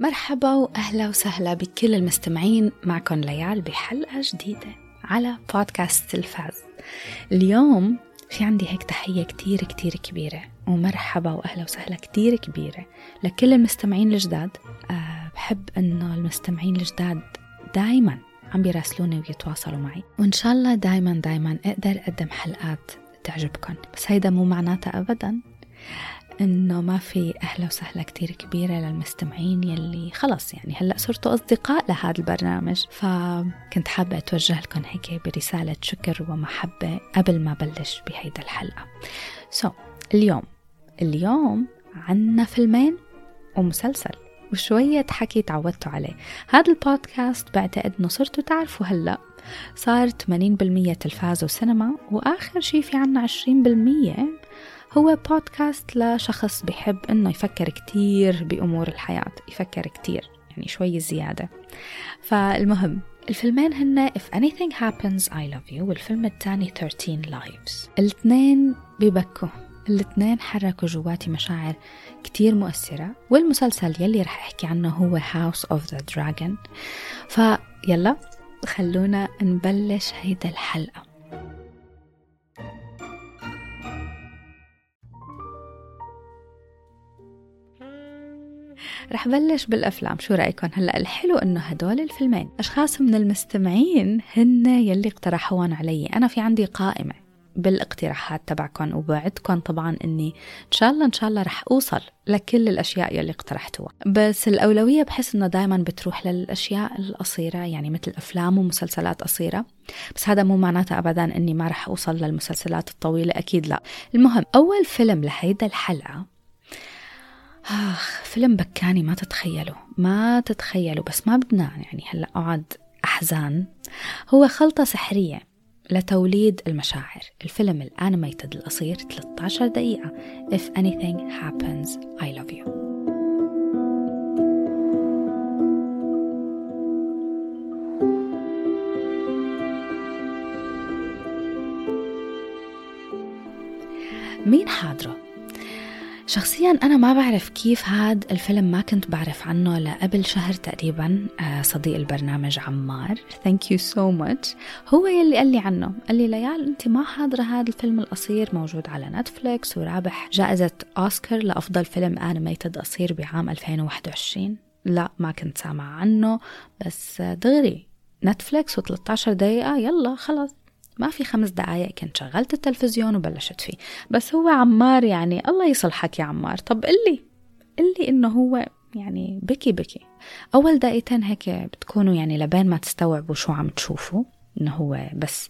مرحبا وأهلا وسهلا بكل المستمعين معكم ليال بحلقة جديدة على بودكاست تلفاز اليوم في عندي هيك تحية كتير كتير كبيرة ومرحبا وأهلا وسهلا كتير كبيرة لكل المستمعين الجداد. أه بحب إنه المستمعين الجداد دايما عم بيراسلوني ويتواصلوا معي. وإن شاء الله دايما دايما أقدر أقدم حلقات تعجبكم بس هيدا مو معناتها ابدا. إنه ما في أهلا وسهلا كتير كبيرة للمستمعين يلي خلص يعني هلأ صرتوا أصدقاء لهذا البرنامج. فكنت حابة أتوجه لكم هيك برسالة شكر ومحبة قبل ما بلش بهيدا الحلقة. so so, اليوم اليوم عنا فيلمين ومسلسل وشوية حكي تعودتوا عليه. هذا البودكاست بعتقد إنه صرتوا تعرفوا هلأ. صار 80% تلفاز وسينما وآخر شي في عنا 20% هو بودكاست لشخص بحب إنه يفكر كتير بأمور الحياة يفكر كتير يعني شوي زيادة. فالمهم الفيلمين هن If Anything Happens I Love You والفيلم الثاني 13 Lives. الاثنين ببكوا. الاثنين حركوا جواتي مشاعر كتير مؤثرة والمسلسل يلي رح أحكي عنه هو House of the Dragon. فيلا خلونا نبلش هيدا الحلقة. رح بلش بالأفلام. شو رأيكم هلأ الحلو إنه هدول الفيلمين أشخاص من المستمعين هن يلي اقترحوهم علي. أنا في عندي قائمة بالاقتراحات تبعكم وبوعدكم طبعا إني إن شاء الله إن شاء الله رح أوصل لكل الأشياء يلي اقترحتوها. بس الأولوية بحس إنه دائما بتروح للأشياء القصيرة يعني مثل أفلام ومسلسلات قصيرة. بس هذا مو معناته ابدا إني ما رح أوصل للمسلسلات الطويلة أكيد لا. المهم أول فيلم لهيدا الحلقة آخ فيلم بكاني ما تتخيلوا ما تتخيلوا بس ما بدنا يعني هلا أقعد أحزان. هو خلطة سحرية لتوليد المشاعر. الفيلم الانيميتد القصير 13 دقيقة. If anything happens I love you. مين حاضره؟ شخصيا أنا ما بعرف كيف هاد الفيلم ما كنت بعرف عنه لقبل شهر تقريبا صديق البرنامج عمار. Thank you so much هو يلي قال لي عنه قال لي ليال أنت ما حاضرة هذا الفيلم القصير موجود على Netflix ورابح جائزة أوسكار لأفضل فيلم animated قصير بعام 2021 لا ما كنت سامعة عنه بس دغري Netflix و13 دقيقة يلا خلص ما في خمس دقايق كنت شغلت التلفزيون وبلشت فيه. بس هو عمار يعني الله يصلحك يا عمار. طب قلي قلي إنه هو يعني بكي بكي. أول دقيقتين هيك بتكونوا يعني لبين ما تستوعبوا شو عم تشوفوا إنه هو بس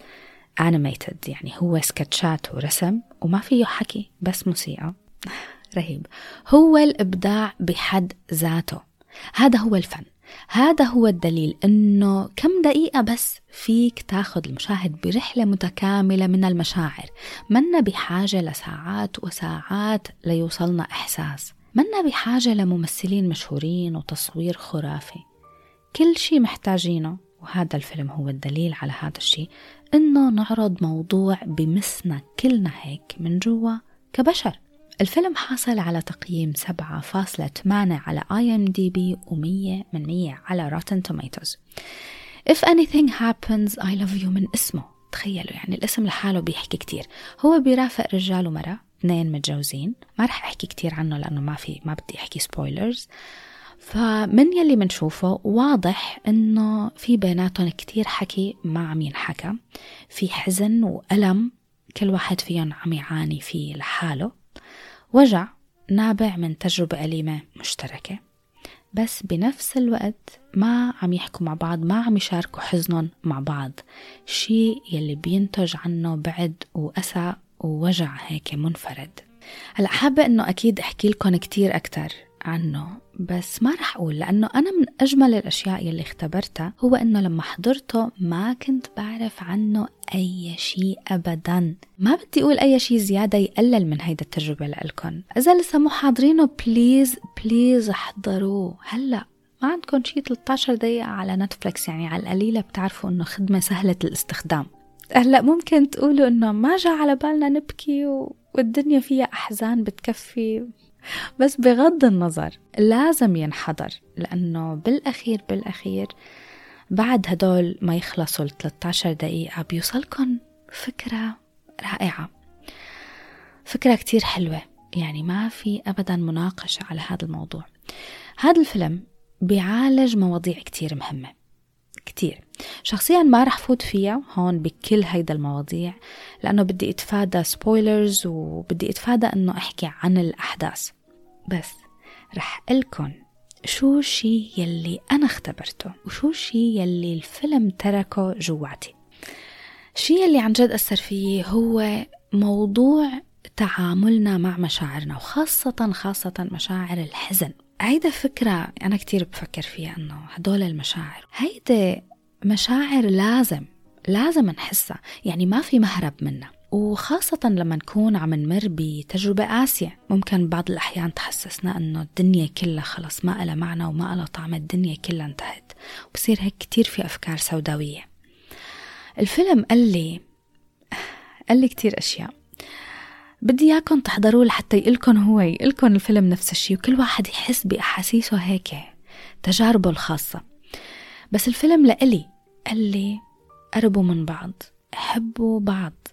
انيميتد يعني هو سكتشات ورسم وما فيه حكي بس موسيقى. رهيب. هو الإبداع بحد ذاته. هذا هو الفن. هذا هو الدليل إنه كم دقيقة بس فيك تاخذ المشاهد برحلة متكاملة من المشاعر. منا بحاجة لساعات وساعات ليوصلنا إحساس. منا بحاجة لممثلين مشهورين وتصوير خرافي. كل شي محتاجينه وهذا الفيلم هو الدليل على هذا الشيء إنه نعرض موضوع بمسنا كلنا هيك من جوا كبشر. الفيلم حاصل على تقييم 7.8 على IMDb و100 من 100 على Rotten Tomatoes If anything happens I love you من اسمه. تخيلوا يعني الاسم لحاله بيحكي كتير. هو بيرافق رجال ومرأة اثنين متجوزين. ما رح أحكي كتير عنه لأنه ما في ما بدي أحكي spoilers فمن يلي منشوفه واضح إنه في بيناتهم كتير حكي ما عم ينحكى في حزن وألم كل واحد فيهم عم يعاني فيه لحاله. وجع نابع من تجربة أليمة مشتركة. بس بنفس الوقت ما عم يحكوا مع بعض ما عم يشاركوا حزنهم مع بعض. شيء يلي بينتج عنه بعد وأسى ووجع هيك منفرد. هلأ حابة إنه أكيد أحكي لكم كتير أكتر. عنه بس ما رح أقول لأنه أنا من أجمل الأشياء يلي اختبرتها هو أنه لما حضرته ما كنت بعرف عنه أي شيء أبدا. ما بدي أقول أي شيء زيادة يقلل من هيدا التجربة لإلكم إذا لسه مو حاضرينه please please احضروه. هلأ ما عندكم شيء 13 دقيقة على Netflix يعني على القليلة بتعرفوا أنه خدمة سهلة الاستخدام. هلأ ممكن تقولوا إنه ما جاء على بالنا نبكي و... والدنيا فيها أحزان بتكفي. بس بغض النظر لازم ينحضر لأنه بالأخير بالأخير بعد هدول ما يخلصوا ال 13 دقيقة بيوصلكم فكرة رائعة. فكرة كتير حلوة يعني ما في أبدا مناقشة على هذا الموضوع. هذا الفيلم بيعالج مواضيع كتير مهمة كتير. شخصيا ما رح فوت فيها هون بكل هيدا المواضيع لأنه بدي أتفادى سبويلرز وبدي أتفادى أنه أحكي عن الأحداث. بس رح لكم شو الشي يلي أنا اختبرته وشو الشي يلي الفيلم تركه جواتي. الشي يلي عن جد أثر فيي هو موضوع تعاملنا مع مشاعرنا وخاصة خاصة مشاعر الحزن. هيدا فكرة أنا كتير بفكر فيها أنه هدول المشاعر. هيدا مشاعر لازم لازم نحسها. يعني ما في مهرب منها. وخاصة لما نكون عم نمر بتجربة قاسية. ممكن بعض الأحيان تحسسنا أنه الدنيا كلها خلص ما لها معنى وما لها طعم الدنيا كلها انتهت. وبصير هيك كتير في أفكار سوداوية. الفيلم قال لي قال لي كتير أشياء. بدي إياكم تحضروه لحتى يقلكن هو يقلكن الفيلم نفس الشيء وكل واحد يحس بأحاسيسه هيك تجاربه الخاصة. بس الفيلم لإلي قال لي قربوا من بعض حبوا بعض.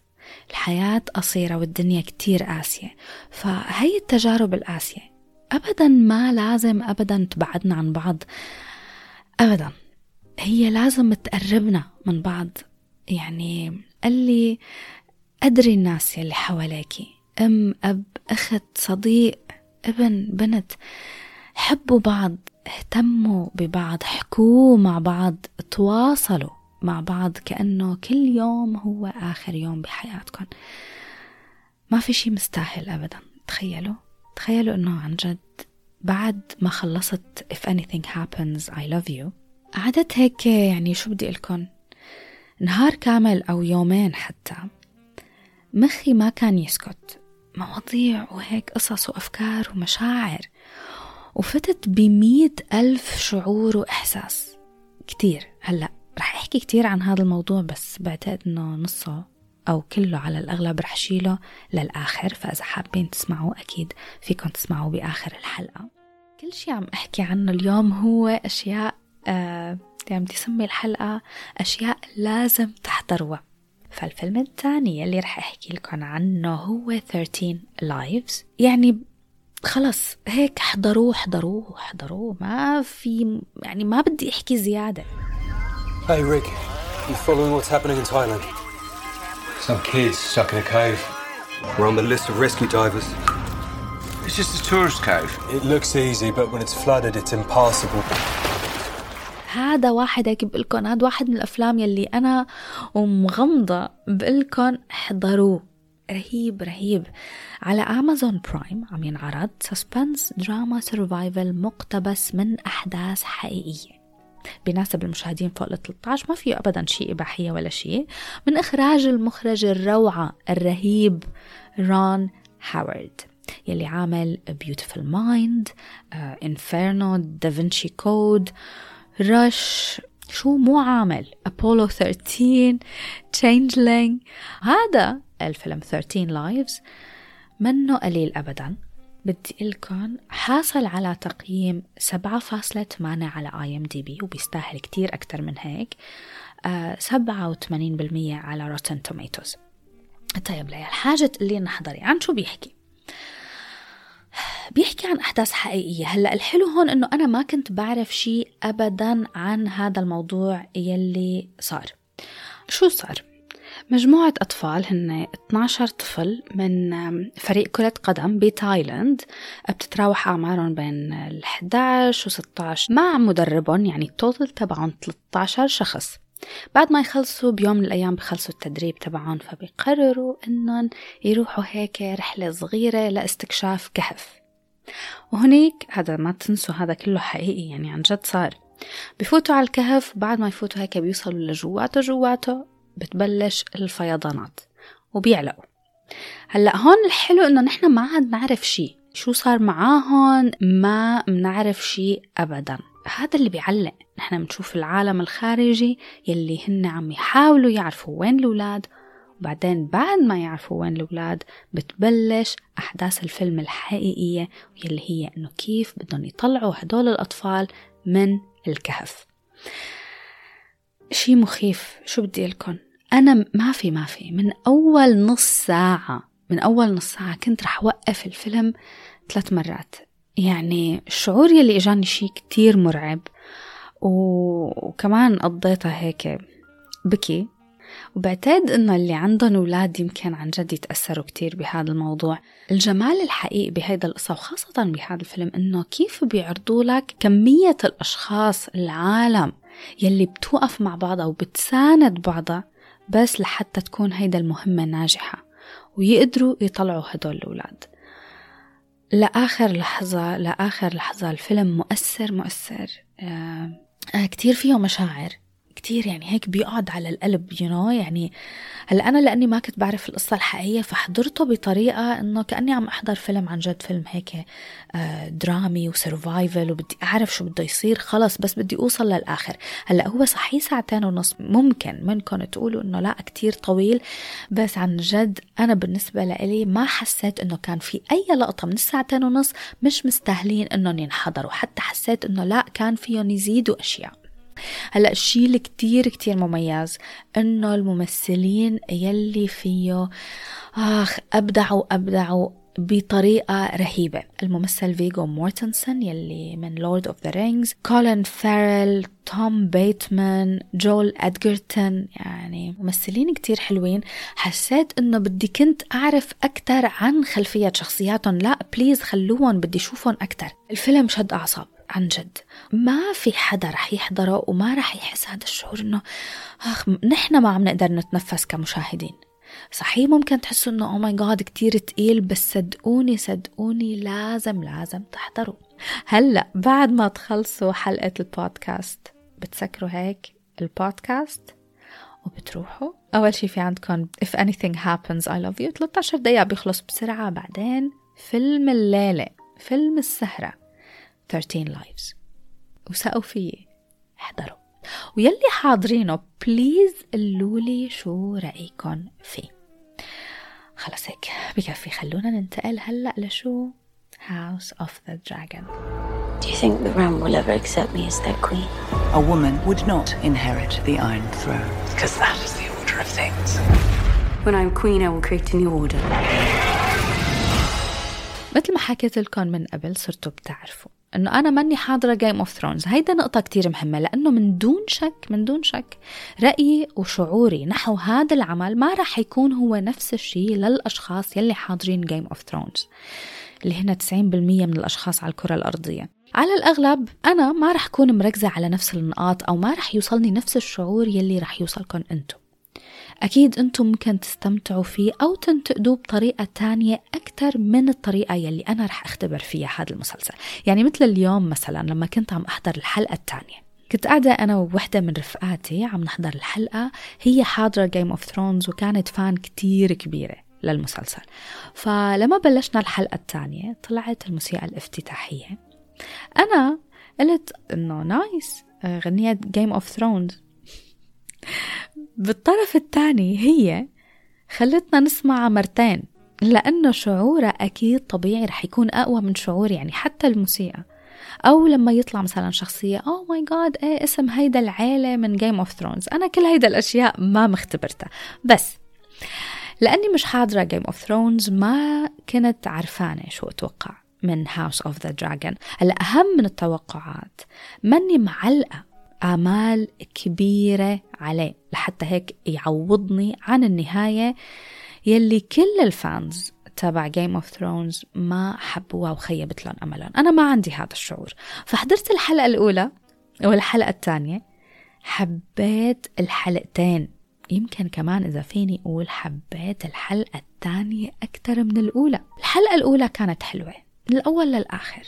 الحياة قصيرة والدنيا كتير قاسية. فهي التجارب القاسية. أبدا ما لازم أبدا تبعدنا عن بعض. أبدا. هي لازم تقربنا من بعض. يعني قال لي أدري الناس يلي حواليكي أم أب أخت صديق ابن بنت. حبوا بعض اهتموا ببعض حكوا مع بعض تواصلوا. مع بعض كأنه كل يوم هو آخر يوم بحياتكم ما في شي مستاهل أبدا. تخيلوا. تخيلوا أنه عن جد بعد ما خلصت if anything happens I love you. قعدت هيك يعني شو بدي لكم نهار كامل أو يومين حتى. مخي ما كان يسكت. مواضيع وهيك قصص وأفكار ومشاعر. وفتت بمية ألف شعور وإحساس. كتير. هلأ رح أحكي كتير عن هذا الموضوع بس بعتقد إنه نصه أو كله على الأغلب رح شيله للآخر فإذا حابين تسمعوه أكيد فيكم تسمعوه بآخر الحلقة. كل شي عم أحكي عنه اليوم هو أشياء آه يعني بدي أسمي الحلقة أشياء لازم تحضروها. فالفيلم الثاني اللي رح أحكي لكم عنه هو 13 Lives يعني خلص هيك احضروه احضروه احضروه. ما في يعني ما بدي أحكي زيادة. Hey Rick, you following what's happening in Thailand? Some kids stuck in a cave. We're on the list of rescue divers. It's just a tourist cave. It looks easy, but when it's flooded, it's impassable. هذا واحد هيك بقلكن هذا واحد من الافلام يلي أنا ومغمضه بقلكن احضروه رهيب رهيب على Amazon Prime عم ينعرض suspense دراما survival مقتبس من احداث حقيقيه بيناسب المشاهدين فوق ال 13 ما فيه ابدا شيء إباحية ولا شيء. من إخراج المخرج الروعة الرهيب رون هاورد يلي عامل uh, Inferno, Da Vinci Code, رش شو مو عامل؟ أبولو 13 Changeling. هذا الفيلم 13 Lives منه قليل أبدا. بدي لكم حاصل على تقييم 7.8 على IMDb وبيستاهل كتير أكتر من هيك. آه 87% على Rotten Tomatoes طيب ليال حاجة اللي نحضري. عن شو بيحكي؟ بيحكي عن أحداث حقيقية. هلأ الحلو هون أنه أنا ما كنت بعرف شيء أبدا عن هذا الموضوع يلي صار. شو صار؟ مجموعة أطفال هن 12 طفل من فريق كرة قدم بتايلاند بتتراوح أعمارهم بين ال 11 و 16 مع مدربهم يعني التوتل تبعهم 13 شخص. بعد ما يخلصوا بيوم من الأيام بخلصوا التدريب تبعهم فبيقرروا إنهم يروحوا هيك رحلة صغيرة لإستكشاف كهف. وهنيك هذا ما تنسوا هذا كله حقيقي يعني عن جد صار. بفوتوا على الكهف بعد ما يفوتوا هيك بيوصلوا لجواته جواته بتبلش الفيضانات وبيعلقوا. هلأ هون الحلو إنه نحن ما عاد نعرف شيء شو صار معاهم ما بنعرف شيء ابدا. هذا اللي بيعلق. نحن بنشوف العالم الخارجي يلي هن عم يحاولوا يعرفوا وين الأولاد وبعدين بعد ما يعرفوا وين الأولاد بتبلش أحداث الفيلم الحقيقية واللي هي إنه كيف بدهم يطلعوا هدول الأطفال من الكهف. شي مخيف شو بدي لكم أنا ما في ما في. من أول نص ساعة من أول نص ساعة كنت رح وقف الفيلم ثلاث مرات. يعني الشعور يلي إجاني شي كتير مرعب وكمان قضيتها هيك بكي. وبعتقد إنه اللي عندهم أولاد يمكن عن جد يتأثروا كتير بهذا الموضوع. الجمال الحقيقي بهيدا القصة وخاصة بهذا الفيلم إنه كيف بيعرضوا لك كمية الأشخاص العالم يلي بتوقف مع بعضها وبتساند بعضها بس لحتى تكون هيدا المهمة ناجحة ويقدروا يطلعوا هدول الأولاد. لآخر لحظة لآخر لحظة الفيلم مؤثر مؤثر. آه كتير فيه مشاعر. كتير يعني هيك بيقعد على القلب you you know? يعني هلأ أنا لأني ما كنت بعرف القصة الحقيقية فحضرته بطريقة إنه كأني عم أحضر فيلم عن جد فيلم هيك آه، درامي و survival وبدي أعرف شو بده يصير خلص بس بدي أوصل للآخر هلأ هو صحيح ساعتين ونص ممكن منكم تقولوا إنه لأ كتير طويل بس عن جد أنا بالنسبة لإلي ما حسيت إنه كان في أي لقطة من الساعتين ونص مش مستاهلين إنهم ينحضروا حتى حسيت إنه لأ كان فيهم يزيدوا أشياء هلأ الشيء اللي كتير كتير مميز إنه الممثلين يلي فيه آخ ابدعوا ابدعوا بطريقة رهيبة. الممثل فيجو مورتنسون يلي من Lord of the Rings كولين فارل توم بيتمان جول ادجرتون يعني ممثلين كتير حلوين. حسيت إنه بدي كنت أعرف أكثر عن خلفية شخصياتهم. لا please خلوهم بدي اشوفهم أكثر الفيلم شد أعصاب. عن جد. ما في حدا رح يحضره وما رح يحس هذا الشعور إنه آخ نحن ما عم نقدر نتنفس كمشاهدين. صحيح ممكن تحسوا إنه oh my God كثير ثقيل بس صدقوني صدقوني لازم لازم تحضروا. هلأ بعد ما تخلصوا حلقة البودكاست بتسكروا هيك البودكاست وبتروحوا. أول شي في عندكم if anything happens I love you. 13 دقيقة بيخلص بسرعة. بعدين فيلم الليلة فيلم السهرة. 13 lives وسقوا فيي احضروا ويلي حاضرينه بليز قولولي شو رأيكم فيه خلص هيك بكفي خلونا ننتقل هلأ لشو House of the Dragon Do you think the realm will ever accept me as their queen? A woman would not inherit the Iron Throne. Because that is the order of things. When I'm queen, I will create a new order. مثل ما حكيت لكم من قبل صرتوا بتعرفوا إنه أنا ماني حاضرة Game of Thrones هيدا نقطة كتير مهمة لأنه من دون شك من دون شك رأيي وشعوري نحو هذا العمل ما راح يكون هو نفس الشيء للأشخاص يلي حاضرين Game of Thrones اللي هن 90% من الأشخاص على الكرة الأرضية. على الأغلب أنا ما رح أكون مركزة على نفس النقاط أو ما رح يوصلني نفس الشعور يلي رح يوصلكم أنتم أكيد أنتم ممكن تستمتعوا فيه أو تنتقدوه بطريقة تانية أكثر من الطريقة يلي أنا رح أختبر فيها هذا المسلسل. يعني مثل اليوم مثلا لما كنت عم أحضر الحلقة الثانية كنت قاعدة أنا ووحدة من رفقاتي عم نحضر الحلقة هي حاضرة Game of Thrones وكانت fan كتير كبيرة للمسلسل. فلما بلشنا الحلقة الثانية طلعت الموسيقى الافتتاحية. أنا قلت إنه nice غنية Game of Thrones بالطرف الثاني هي خلتنا نسمعها مرتين لأنه شعورها أكيد طبيعي رح يكون أقوى من شعوري يعني حتى الموسيقى. أو لما يطلع مثلا شخصية oh my God إيه اسم هيدا العيلة من Game of Thrones أنا كل هيدا الأشياء ما مختبرتها. بس لأني مش حاضرة Game of Thrones ما كنت عرفانة شو أتوقع من House of the Dragon هلا أهم من التوقعات ماني معلقة آمال كبيرة عليه لحتى هيك يعوضني عن النهاية يلي كل ال fans تبع Game of Thrones ما حبوها وخيبت لهم أملهم. أنا ما عندي هذا الشعور. فحضرت الحلقة الأولى والحلقة الثانية حبيت الحلقتين. يمكن كمان إذا فيني أقول حبيت الحلقة الثانية أكثر من الأولى. الحلقة الأولى كانت حلوة من الأول للآخر.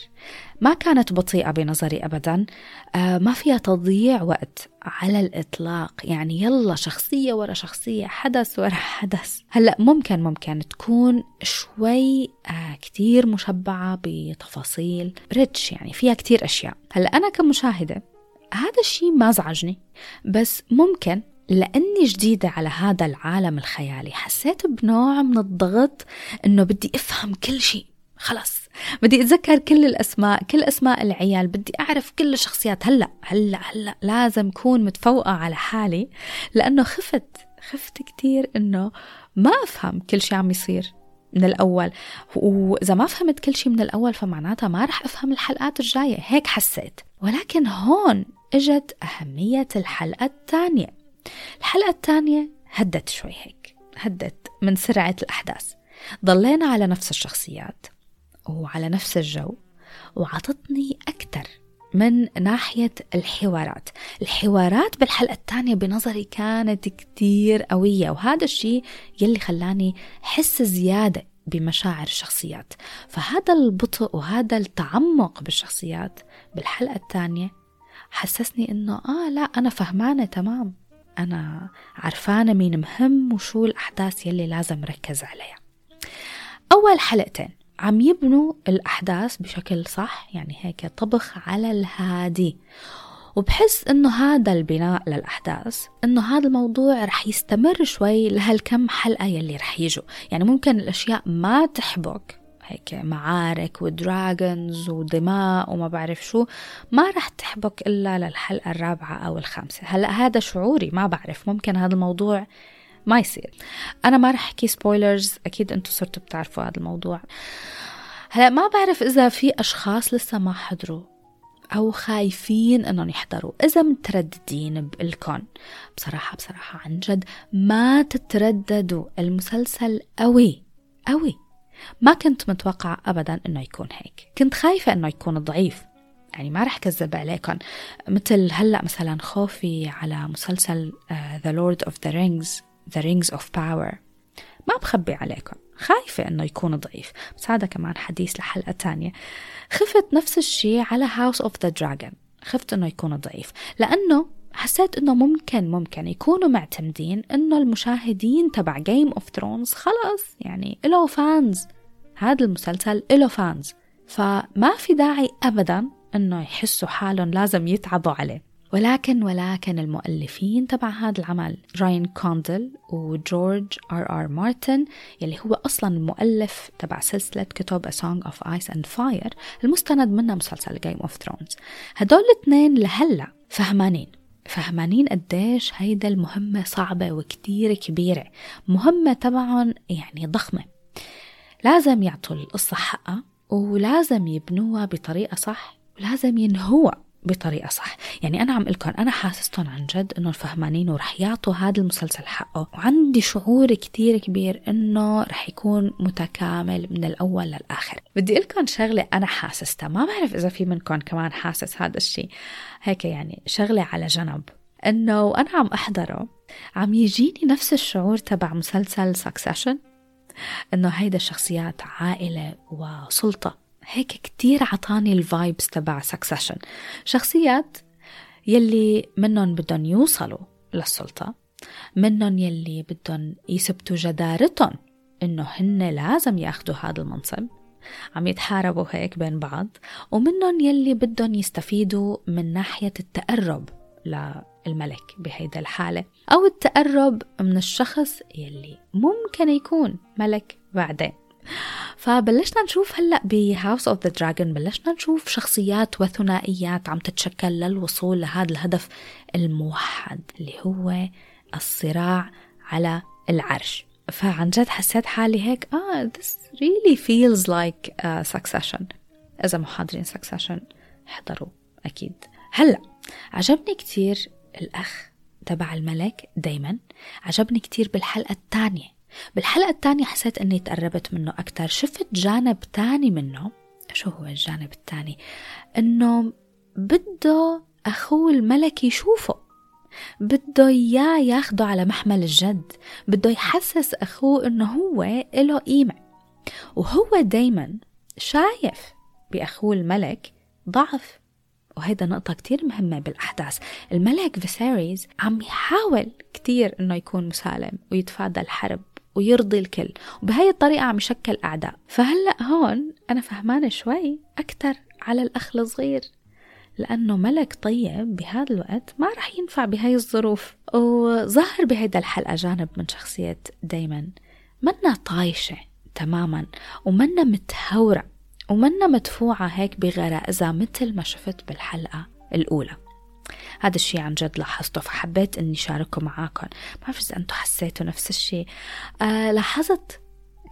ما كانت بطيئة بنظري أبدا. آه ما فيها تضييع وقت على الإطلاق. يعني يلا شخصية ورا شخصية حدث ورا حدث. هلأ ممكن ممكن تكون شوي آه كتير مشبعة بتفاصيل. ريتش يعني فيها كتير أشياء. هلأ أنا كمشاهدة هذا الشيء ما زعجني. بس ممكن لأني جديدة على هذا العالم الخيالي حسيت بنوع من الضغط إنه بدي أفهم كل شيء. خلص بدي أتذكر كل الأسماء كل أسماء العيال. بدي أعرف كل الشخصيات. هلأ هلأ هلأ لازم كون متفوقة على حالي لأنه خفت خفت كتير إنه ما أفهم كل شيء عم يصير من الأول. وإذا ما فهمت كل شيء من الأول فمعناتها ما رح أفهم الحلقات الجاية. هيك حسيت. ولكن هون إجت أهمية الحلقة الثانية. الحلقة الثانية هدت شوي هيك هدت من سرعة الأحداث. ضلينا على نفس الشخصيات. وعلى نفس الجو وعطتني أكثر من ناحية الحوارات. الحوارات بالحلقة الثانية بنظري كانت كتير قوية وهذا الشيء يلي خلاني حس زيادة بمشاعر الشخصيات. فهذا البطء وهذا التعمق بالشخصيات بالحلقة الثانية حسسني إنه آه لا أنا فهمانة تمام. أنا عرفانة مين مهم وشو الأحداث يلي لازم ركز عليها. أول حلقتين. عم يبنوا الأحداث بشكل صح يعني هيك طبخ على الهادي. وبحس إنه هذا البناء للأحداث إنه هذا الموضوع رح يستمر شوي لهالكم حلقة يلي رح يجوا. يعني ممكن الأشياء ما تحبك هيك معارك ودراجونز ودماء وما بعرف شو ما رح تحبك إلا للحلقة الرابعة أو الخامسة. هلأ هذا شعوري ما بعرف ممكن هذا الموضوع ما يصير. أنا ما رح أحكي سبويلرز أكيد أنتم صرتوا بتعرفوا هذا الموضوع. هلا ما بعرف إذا في أشخاص لسه ما حضروا أو خايفين إنهم يحضروا. إذا مترددين بالكون. بصراحة بصراحة عن جد ما تترددوا. المسلسل قوي قوي. ما كنت متوقعة أبدا إنه يكون هيك. كنت خايفة إنه يكون ضعيف. يعني ما رح كذب عليكم. مثل هلأ مثلا خوفي على مسلسل The Lord of the Rings. The Rings of Power. ما بخبي عليكم. خايفة إنه يكون ضعيف. بس هذا كمان حديث لحلقة تانية. خفت نفس الشيء على House of the Dragon. خفت إنه يكون ضعيف. لأنه حسيت إنه ممكن ممكن يكونوا معتمدين إنه المشاهدين تبع Game of Thrones خلاص. يعني إله فانز هذا المسلسل إله fans فما في داعي أبدا إنه يحسوا حالهم لازم يتعبوا عليه. ولكن ولكن المؤلفين تبع هذا العمل راين كوندل وجورج ار ار مارتن يلي هو أصلا المؤلف تبع سلسلة كتب A Song of Ice and Fire المستند منها مسلسل Game of Thrones. هدول الاثنين لهلأ فهمانين. فهمانين قديش هيدا المهمة صعبة وكتير كبيرة. مهمة طبعا يعني ضخمة. لازم يعطوا القصة حقها ولازم يبنوها بطريقة صح ولازم ينهوها. بطريقة صح. يعني أنا عم لكم أنا حاسستهم عن جد إنه فهمانين ورح يعطوا هذا المسلسل حقه. وعندي شعور كتير كبير إنه رح يكون متكامل من الأول للآخر. بدي لكم شغلة أنا حاسستها. ما بعرف إذا في منكم كمان حاسس هذا الشيء هيك يعني شغلة على جنب. إنه وأنا عم أحضره عم يجيني نفس الشعور تبع مسلسل Succession إنه هيدا الشخصيات عائلة وسلطة. هيك كتير عطاني ال vibes تبع Succession شخصيات يلي منهم بدهم يوصلوا للسلطة منهم يلي بدهم يثبتوا جدارتهم إنه هن لازم ياخدوا هذا المنصب. عم يتحاربوا هيك بين بعض ومنهم يلي بدهم يستفيدوا من ناحية التقرب للملك بهيدا الحالة أو التقرب من الشخص يلي ممكن يكون ملك بعدين. فبلشنا نشوف هلأ ب House of the Dragon بلشنا نشوف شخصيات وثنائيات عم تتشكل للوصول لهذا الهدف الموحد اللي هو الصراع على العرش. فعن جد حسيت حالي هيك آه this really feels like a Succession. إذا محاضرين succession احضروا أكيد. هلأ عجبني كتير الأخ تبع الملك دايما عجبني كتير بالحلقة الثانية. بالحلقة الثانية حسيت أني تقربت منه أكتر. شفت جانب تاني منه. شو هو الجانب الثاني أنه بده أخوه الملك يشوفه. بده إياه ياخده على محمل الجد. بده يحسس أخوه أنه هو له قيمة. وهو دايما شايف بأخوه الملك ضعف. وهيدا نقطة كتير مهمة بالأحداث. الملك فيسيريز عم يحاول كتير إنه يكون مسالم ويتفادى الحرب. ويرضي الكل. وبهاي الطريقة عم يشكل أعداء. فهلأ هون أنا فهمانة شوي أكتر على الأخ الصغير. لأنه ملك طيب بهذا الوقت ما رح ينفع بهاي الظروف. وظهر بهيدا الحلقة جانب من شخصية دايما. منا طايشة تماما ومنا متهورة ومنا مدفوعة هيك بغرائزها مثل ما شفت بالحلقة الأولى. هذا الشيء عن جد لاحظته فحبيت إني شاركه معاكم ما بعرف اذا أنتم حسيتوا نفس الشيء. آه لاحظت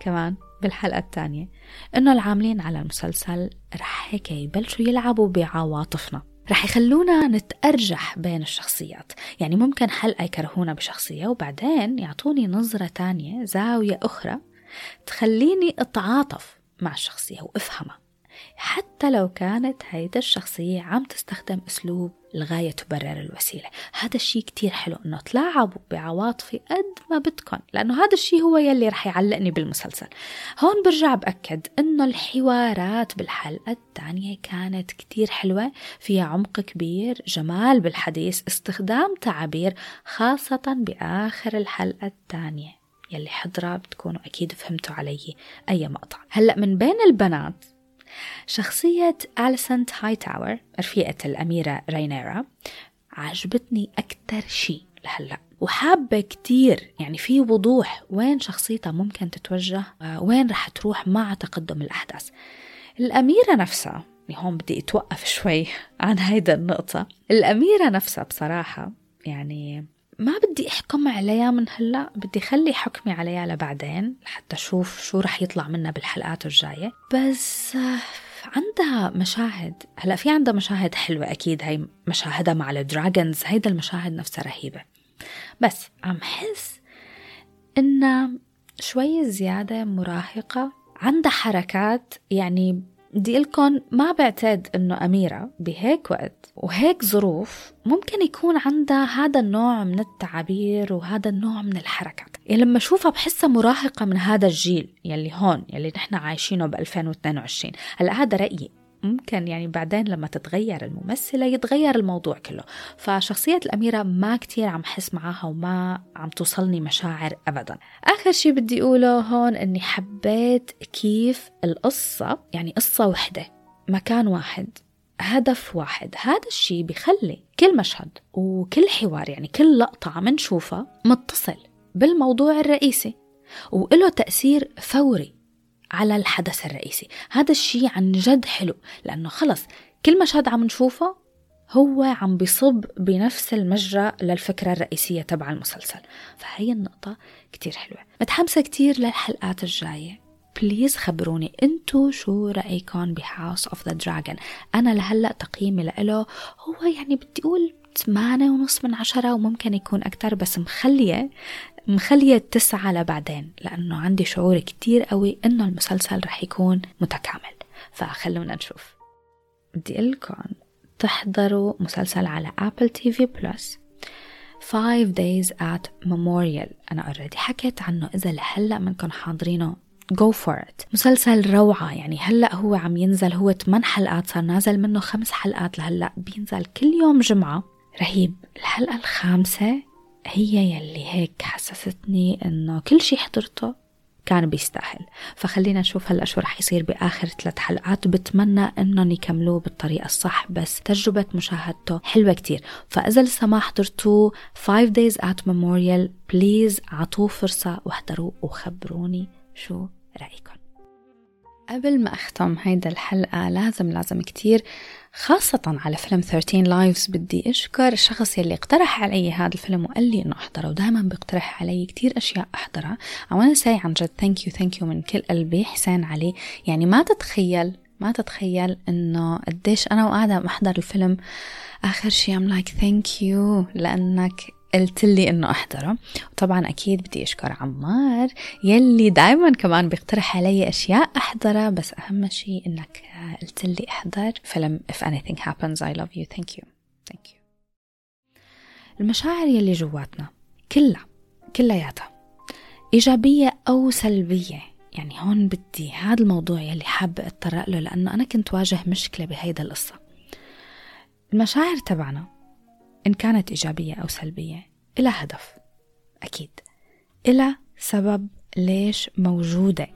كمان بالحلقة الثانية إنه العاملين على المسلسل رح هيك يبلشوا يلعبوا بعواطفنا. رح يخلونا نتأرجح بين الشخصيات. يعني ممكن حلقة يكرهونا بشخصية وبعدين يعطوني نظرة تانية زاوية أخرى تخليني أتعاطف مع الشخصية وأفهمها. حتى لو كانت هيدا الشخصية عم تستخدم أسلوب الغاية تبرر الوسيلة. هذا الشيء كتير حلو أنه تلاعبوا بعواطفي قد ما بدكم لأنه هذا الشيء هو يلي رح يعلقني بالمسلسل. هون برجع بأكد أنه الحوارات بالحلقة الثانية كانت كتير حلوة فيها عمق كبير جمال بالحديث استخدام تعابير خاصة بآخر الحلقة الثانية. يلي حضرة بتكونوا أكيد فهمتوا علي أي مقطع. هلأ من بين البنات شخصية أليسنت هاي تاور رفيقة الأميرة رينيرا عجبتني أكتر شيء لهلأ. وحابة كتير يعني في وضوح وين شخصيتها ممكن تتوجه وين رح تروح مع تقدم الأحداث. الأميرة نفسها يعني هون بدي أتوقف شوي عن هيدا النقطة. الأميرة نفسها بصراحة يعني ما بدي أحكم عليها من هلأ بدي خلي حكمي عليها لبعدين لحتى أشوف شو رح يطلع منها بالحلقات الجاية. بس عندها مشاهد. هلأ في عندها مشاهد حلوة أكيد هي مشاهدها مع الدراجونز هيدا المشاهد نفسها رهيبة. بس عم حس إنها شوي زيادة مراهقة عندها حركات يعني بدي لكم ما بعتقد إنه أميرة بهيك وقت. وهيك ظروف ممكن يكون عندها هذا النوع من التعابير وهذا النوع من الحركات. يعني لما أشوفها بحسها مراهقة من هذا الجيل يلي هون يلي نحن عايشينه ب 2022 هلأ هذا رأيي. ممكن يعني بعدين لما تتغير الممثلة يتغير الموضوع كله. فشخصية الأميرة ما كتير عم حس معاها وما عم توصلني مشاعر أبدا. آخر شي بدي أقوله هون أني حبيت كيف القصة يعني قصة وحدة مكان واحد هدف واحد. هذا الشي بخلي كل مشهد وكل حوار يعني كل لقطة عم نشوفها متصل بالموضوع الرئيسي وله تأثير فوري. على الحدث الرئيسي. هذا الشيء عن جد حلو لأنه خلص كل مشهد عم نشوفه هو عم بيصب بنفس المجرى للفكرة الرئيسية تبع المسلسل. فهي النقطة كتير حلوة. متحمسة كتير للحلقات الجاية. please خبروني انتو شو رأيكم ب House of the Dragon أنا لهلأ تقييمي له هو يعني بدي أقول ثمانية ونص من عشرة وممكن يكون أكتر بس مخلية مخلية تسعة لبعدين لأنه عندي شعور كتير قوي إنه المسلسل رح يكون متكامل. فخلونا نشوف. بدي لكم تحضروا مسلسل على Apple TV Plus 5 Days at Memorial. أنا already حكيت عنه إذا لهلأ منكم حاضرينه. go for it مسلسل روعة يعني هلأ هو عم ينزل هو 8 حلقات صار نازل منه خمس حلقات لهلأ بينزل كل يوم جمعة. رهيب. الحلقة الخامسة هي يلي هيك حسستني إنه كل شي حضرته كان بيستاهل. فخلينا نشوف هلأ شو رح يصير بآخر ثلاث حلقات. بتمنى إنهم يكملوه بالطريقة الصح بس تجربة مشاهدته حلوة كتير. فإذا لسه ما حضرتوه 5 Days at Memorial please اعطوه فرصة واحضروه وخبروني شو رايكم قبل ما أختم هيدا الحلقة لازم لازم كتير خاصة على فيلم 13 Lives بدي أشكر الشخص يلي اقترح علي هذا الفيلم وقال لي إنه أحضره. ودائما بيقترح علي كتير أشياء أحضرها. Wanna say عن جد thank you thank you من كل قلبي حسين علي. يعني ما تتخيل ما تتخيل إنه قديش أنا وقاعدة محضر الفيلم. آخر شي I'm like thank you لأنك قلت لي إنه أحضره. وطبعا أكيد بدي أشكر عمار يلي دائما كمان بيقترح علي أشياء احضرها بس أهم شيء إنك قلت لي أحضر فيلم if anything happens I love you. Thank you. Thank you. المشاعر يلي جواتنا كلها كلياتها إيجابية أو سلبية. يعني هون بدي هذا الموضوع يلي حابة أتطرق له لأنه أنا كنت واجه مشكلة بهيدا القصة. المشاعر تبعنا إن كانت إيجابية أو سلبية إلى هدف. أكيد. إلى سبب ليش موجودة.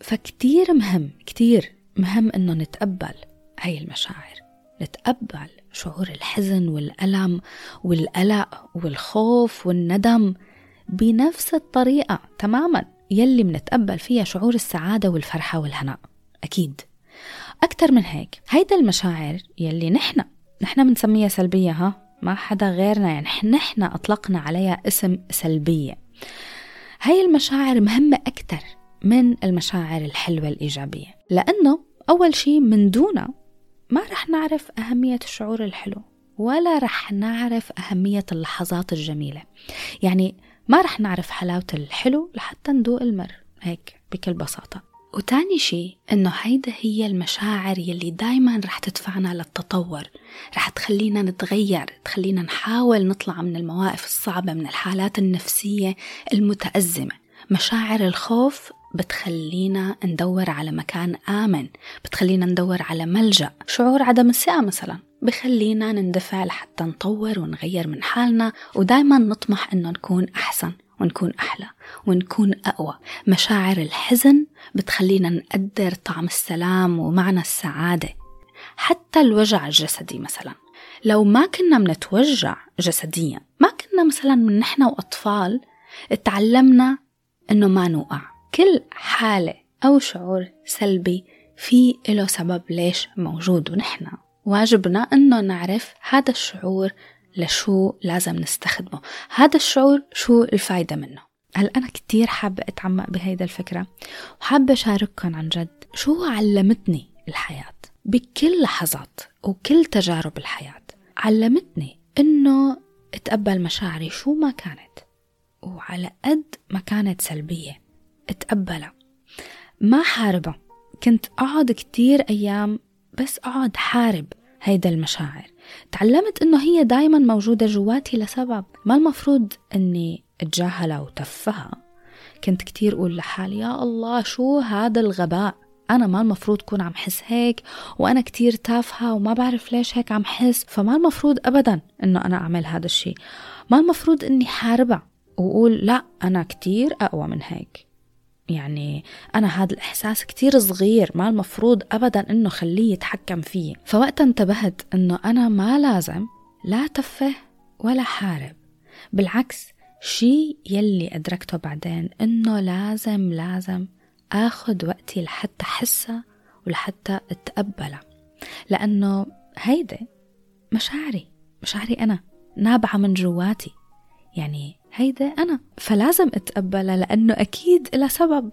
فكتير مهم كتير مهم إنه نتقبل هاي المشاعر. نتقبل شعور الحزن والألم والقلق والخوف والندم بنفس الطريقة تماما يلي منتقبل فيها شعور السعادة والفرحة والهناء. أكيد. أكتر من هيك هيدا المشاعر يلي نحن نحن بنسميها سلبية ها؟ ما حدا غيرنا. يعني نحن أطلقنا عليها اسم سلبية. هاي المشاعر مهمة أكتر من المشاعر الحلوة الإيجابية. لأنه أول شيء من دونها ما رح نعرف أهمية الشعور الحلو ولا رح نعرف أهمية اللحظات الجميلة. يعني ما رح نعرف حلاوة الحلو لحتى ندوق المر. هيك بكل بساطة. وتاني شيء إنه هيدا هي المشاعر يلي دايما رح تدفعنا للتطور رح تخلينا نتغير تخلينا نحاول نطلع من المواقف الصعبة من الحالات النفسية المتأزمة. مشاعر الخوف بتخلينا ندور على مكان آمن بتخلينا ندور على ملجأ. شعور عدم الثقة مثلا بخلينا نندفع لحتى نطور ونغير من حالنا ودايما نطمح إنه نكون أحسن. ونكون أحلى ونكون أقوى. مشاعر الحزن بتخلينا نقدر طعم السلام ومعنى السعادة. حتى الوجع الجسدي مثلا. لو ما كنا منتوجع جسديا ما كنا مثلا من نحن وأطفال تعلمنا إنه ما نوقع. كل حالة أو شعور سلبي في له سبب ليش موجود ونحن. واجبنا إنه نعرف هذا الشعور لشو لازم نستخدمه. هذا الشعور شو الفايدة منه؟ هل أنا كتير حابة أتعمق بهيدا الفكرة؟ وحابة أشارككم عن جد شو علمتني الحياة؟ بكل لحظات وكل تجارب الحياة علمتني إنه أتقبل مشاعري شو ما كانت وعلى قد ما كانت سلبية أتقبلها. ما حاربها. كنت أقعد كتير أيام بس أقعد حارب هيدا المشاعر. تعلمت إنه هي دايما موجودة جواتي لسبب. ما المفروض إني أتجاهلها وتفها كنت كتير أقول لحالي يا الله شو هذا الغباء؟ أنا ما المفروض كون عم حس هيك وأنا كتير تافهة وما بعرف ليش هيك عم حس. فما المفروض أبدا إنه أنا أعمل هذا الشيء ما المفروض إني حاربها وأقول لا أنا كتير أقوى من هيك. يعني أنا هذا الإحساس كتير صغير ما المفروض أبدا إنه خليه يتحكم فيي فوقتها انتبهت إنه أنا ما لازم لا تفه ولا حارب. بالعكس شي يلي أدركته بعدين إنه لازم لازم آخد وقتي لحتى أحسها ولحتى أتقبلها لأنه هيدا مشاعري مشاعري أنا نابعة من جواتي. يعني هيدا أنا فلازم أتقبلها لأنه أكيد إلها سبب.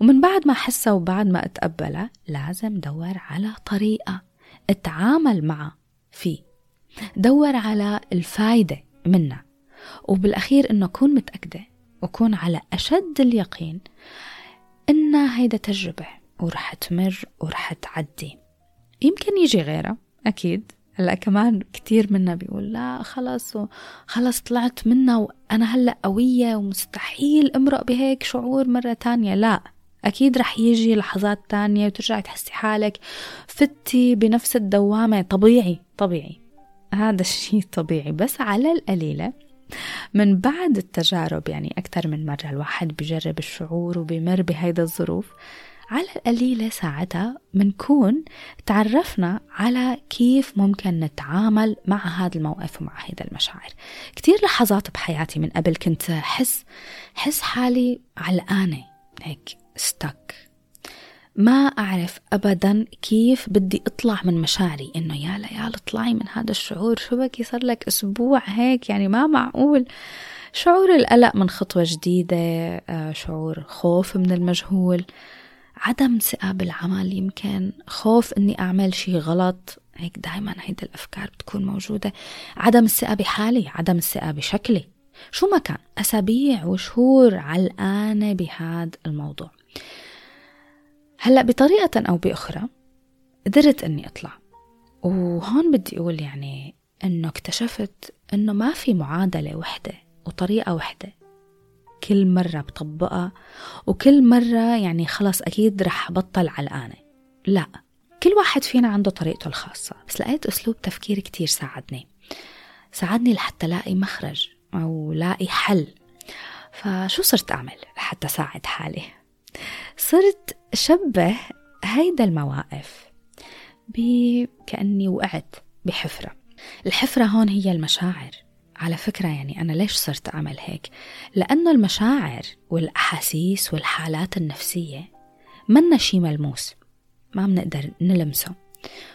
ومن بعد ما أحسها وبعد ما أتقبلها لازم دور على طريقة أتعامل معها فيه. دور على الفايدة منها. وبالأخير إنه أكون متأكدة وأكون على أشد اليقين إن هيدا تجربة ورح تمر ورح تعدي. يمكن يجي غيرها أكيد. هلأ كمان كتير منا بيقول لا خلص خلص طلعت منا وأنا هلأ قوية ومستحيل امرق بهيك شعور مرة تانية. لا أكيد رح يجي لحظات تانية وترجعي تحسي حالك فتي بنفس الدوامة. طبيعي طبيعي. هذا الشيء طبيعي. بس على القليلة من بعد التجارب يعني أكثر من مرة الواحد بجرب الشعور وبمر بهيدا الظروف على القليلة ساعتها منكون تعرفنا على كيف ممكن نتعامل مع هذا الموقف ومع هيدا المشاعر. كتير لحظات بحياتي من قبل كنت حس حس حالي علقانة هيك ستك ما أعرف أبدا كيف بدي أطلع من مشاعري إنه يا ليال اطلعي من هذا الشعور شو بكي صار لك أسبوع هيك؟ يعني ما معقول. شعور القلق من خطوة جديدة آه، شعور خوف من المجهول. عدم ثقة بالعمل يمكن خوف إني أعمل شي غلط. هيك دايما هيدي الأفكار بتكون موجودة. عدم الثقة بحالي عدم الثقة بشكلي شو ما كان أسابيع وشهور علقانة بهذا الموضوع. هلأ بطريقة أو بأخرى قدرت إني أطلع. وهون بدي أقول يعني إنه اكتشفت إنه ما في معادلة وحدة وطريقة وحدة كل مرة بطبقها وكل مرة يعني خلص أكيد رح بطل علقانة. لا كل واحد فينا عنده طريقته الخاصة. بس لقيت أسلوب تفكير كتير ساعدني. ساعدني لحتى لاقي مخرج أو لاقي حل. فشو صرت أعمل لحتى ساعد حالي؟ صرت شبه هيدا المواقف كأني وقعت بحفرة. الحفرة هون هي المشاعر. على فكرة يعني أنا ليش صرت أعمل هيك؟ لأنه المشاعر والأحاسيس والحالات النفسية منا شي ملموس ما بنقدر نلمسه.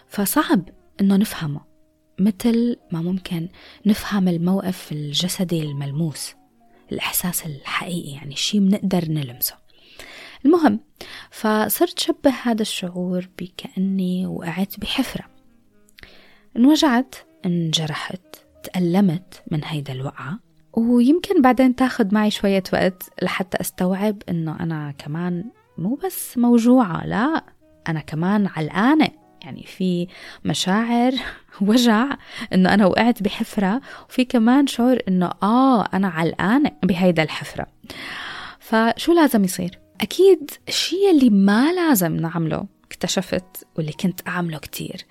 فصعب إنه نفهمه مثل ما ممكن نفهم الموقف الجسدي الملموس الإحساس الحقيقي يعني شي بنقدر نلمسه. المهم فصرت شبه هذا الشعور بكأني وقعت بحفرة. انوجعت انجرحت تألمت من هيدا الوقعة؟ ويمكن بعدين تاخد معي شوية وقت لحتى أستوعب إنه أنا كمان مو بس موجوعة لا أنا كمان علقانة. يعني في مشاعر وجع إنه أنا وقعت بحفرة وفي كمان شعور إنه آه أنا علقانة بهيدا الحفرة. فشو لازم يصير؟ أكيد الشيء اللي ما لازم نعمله اكتشفت واللي كنت أعمله كتير.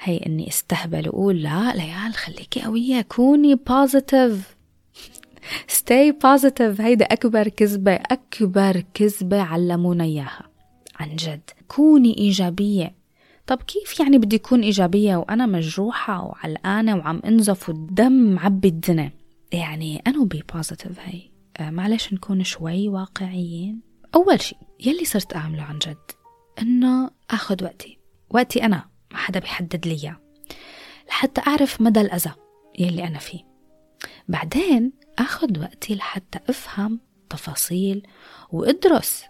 هي إني أستهبل وأقول لا ليال خليكي قوية كوني positive stay positive. هيدا أكبر كذبة أكبر كذبة علمونا إياها. عن جد. كوني إيجابية. طب كيف يعني بدي أكون إيجابية وأنا مجروحة وعلقانة وعم أنزف والدم معبي الدنيا؟ يعني أنا be positive هي. آه معلش نكون شوي واقعيين. أول شيء يلي صرت أعمله عن جد. إنه أخذ وقتي. وقتي أنا ما حدا بيحدد لي لحتى أعرف مدى الأذى يلي أنا فيه. بعدين أخذ وقتي لحتى أفهم تفاصيل وأدرس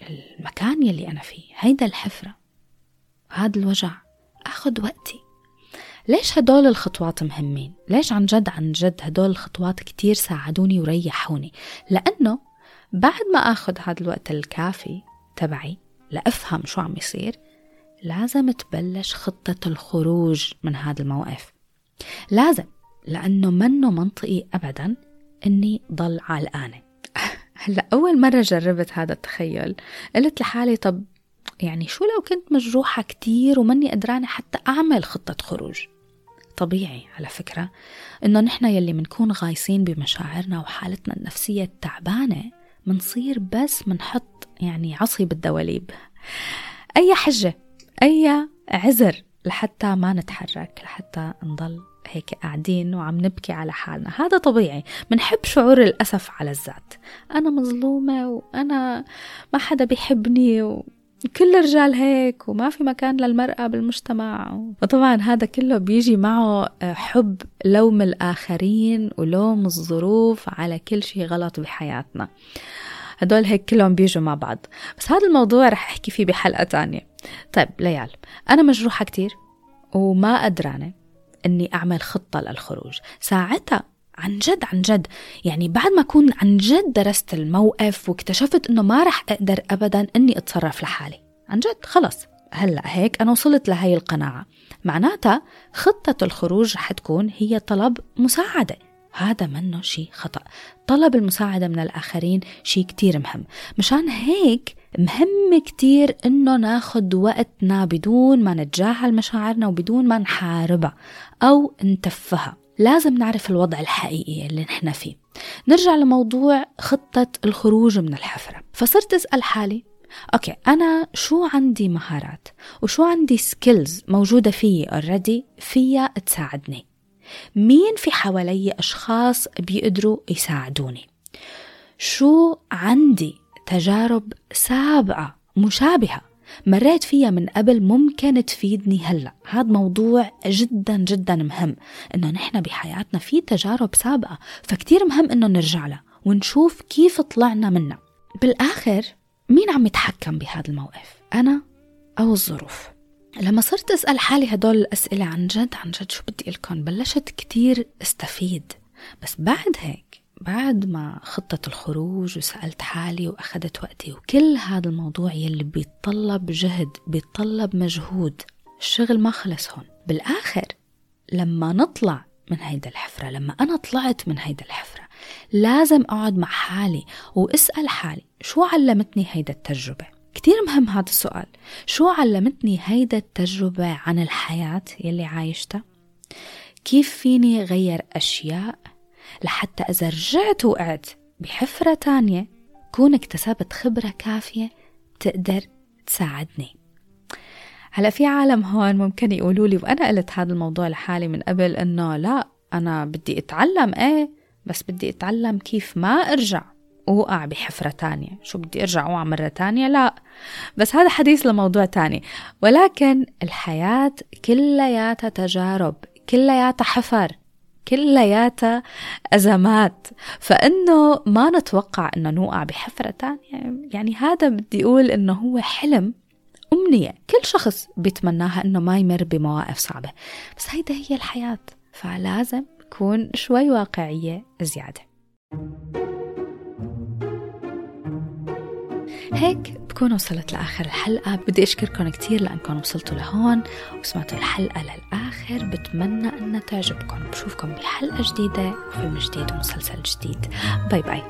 المكان يلي أنا فيه. هيدا الحفرة. هذا الوجع. أخذ وقتي. ليش هدول الخطوات مهمين؟ ليش عن جد عن جد هدول الخطوات كتير ساعدوني وريحوني؟ لأنه بعد ما أخذ هذا الوقت الكافي تبعي لأفهم شو عم يصير لازم تبلش خطة الخروج من هذا الموقف. لازم لأنه منه منطقي أبدا أني ضل علقانة هلأ أول مرة جربت هذا التخيل قلت لحالي طب يعني شو لو كنت مجروحة كتير وماني قدرانة حتى أعمل خطة خروج؟ طبيعي على فكرة إنه نحن يلي منكون غايصين بمشاعرنا وحالتنا النفسية التعبانة منصير بس منحط يعني عصي بالدواليب أي حجة أي عذر لحتى ما نتحرك لحتى نضل هيك قاعدين وعم نبكي على حالنا. هذا طبيعي. منحب شعور الأسف على الذات. أنا مظلومة وأنا ما حدا بيحبني و... كل الرجال هيك وما في مكان للمرأة بالمجتمع. وطبعا هذا كله بيجي معه حب لوم الآخرين ولوم الظروف على كل شيء غلط بحياتنا. هدول هيك كلهم بيجوا مع بعض. بس هذا الموضوع رح أحكي فيه بحلقة تانية. طيب ليال أنا مجروحة كتير وما قدرانة إني أعمل خطة للخروج. ساعتها عن جد عن جد يعني بعد ما أكون عن جد درست الموقف واكتشفت إنه ما رح أقدر أبدا إني أتصرف لحالي. عن جد خلص. هلأ هيك أنا وصلت لهي القناعة. معناتها خطة الخروج رح تكون هي طلب مساعدة. هذا منه شيء خطأ. طلب المساعدة من الآخرين شيء كتير مهم. مشان هيك مهم كتير إنه ناخد وقتنا بدون ما نتجاهل مشاعرنا وبدون ما نحاربها أو نتفها. لازم نعرف الوضع الحقيقي اللي نحن فيه. نرجع لموضوع خطة الخروج من الحفرة. فصرت أسأل حالي okay أنا شو عندي مهارات وشو عندي skills موجودة فيي already فيها تساعدني؟ مين في حوالي أشخاص بيقدروا يساعدوني؟ شو عندي تجارب سابقة مشابهة مريت فيها من قبل ممكن تفيدني هلأ؟ هذا موضوع جدا جدا مهم إنه نحن بحياتنا في تجارب سابقة فكتير مهم إنه نرجع لها ونشوف كيف طلعنا منها. بالآخر مين عم يتحكم بهذا الموقف؟ أنا أو الظروف؟ لما صرت أسأل حالي هدول الأسئلة عن جد عن جد شو بدي لكم بلشت كتير أستفيد. بس بعد هيك بعد ما خطة الخروج وسألت حالي وأخذت وقتي وكل هذا الموضوع يلي بيتطلب جهد بيتطلب مجهود الشغل ما خلص هون. بالآخر لما نطلع من هيدا الحفرة لما أنا طلعت من هيدا الحفرة لازم أقعد مع حالي وأسأل حالي شو علمتني هيدا التجربة؟ كتير مهم هذا السؤال. شو علمتني هيدا التجربة عن الحياة يلي عايشتها؟ كيف فيني غير أشياء لحتى إذا رجعت وقعت بحفرة تانية كون اكتسبت خبرة كافية تقدر تساعدني؟ هلا في عالم هون ممكن يقولوا لي وأنا قلت هذا الموضوع لحالي من قبل إنه لا أنا بدي أتعلم إيه بس بدي أتعلم كيف ما أرجع. اوقع بحفرة تانية. شو بدي أرجع أوقع مرة تانية؟ لا. بس هذا حديث لموضوع تاني. ولكن الحياة كلياتها تجارب كلياتها حفر كلياتها أزمات. فإنه ما نتوقع إنه نوقع بحفرة تانية. يعني هذا بدي أقول إنه هو حلم أمنية. كل شخص بيتمناها إنه ما يمر بمواقف صعبة. بس هيدا هي الحياة. فلازم نكون شوي واقعية زيادة. هيك بكون وصلت لآخر الحلقة. بدي أشكركم كتير لأنكم وصلتوا لهون وسمعتوا الحلقة للآخر. بتمنى أنها تعجبكم. بشوفكم بحلقة جديدة وفيلم جديد ومسلسل جديد. باي باي.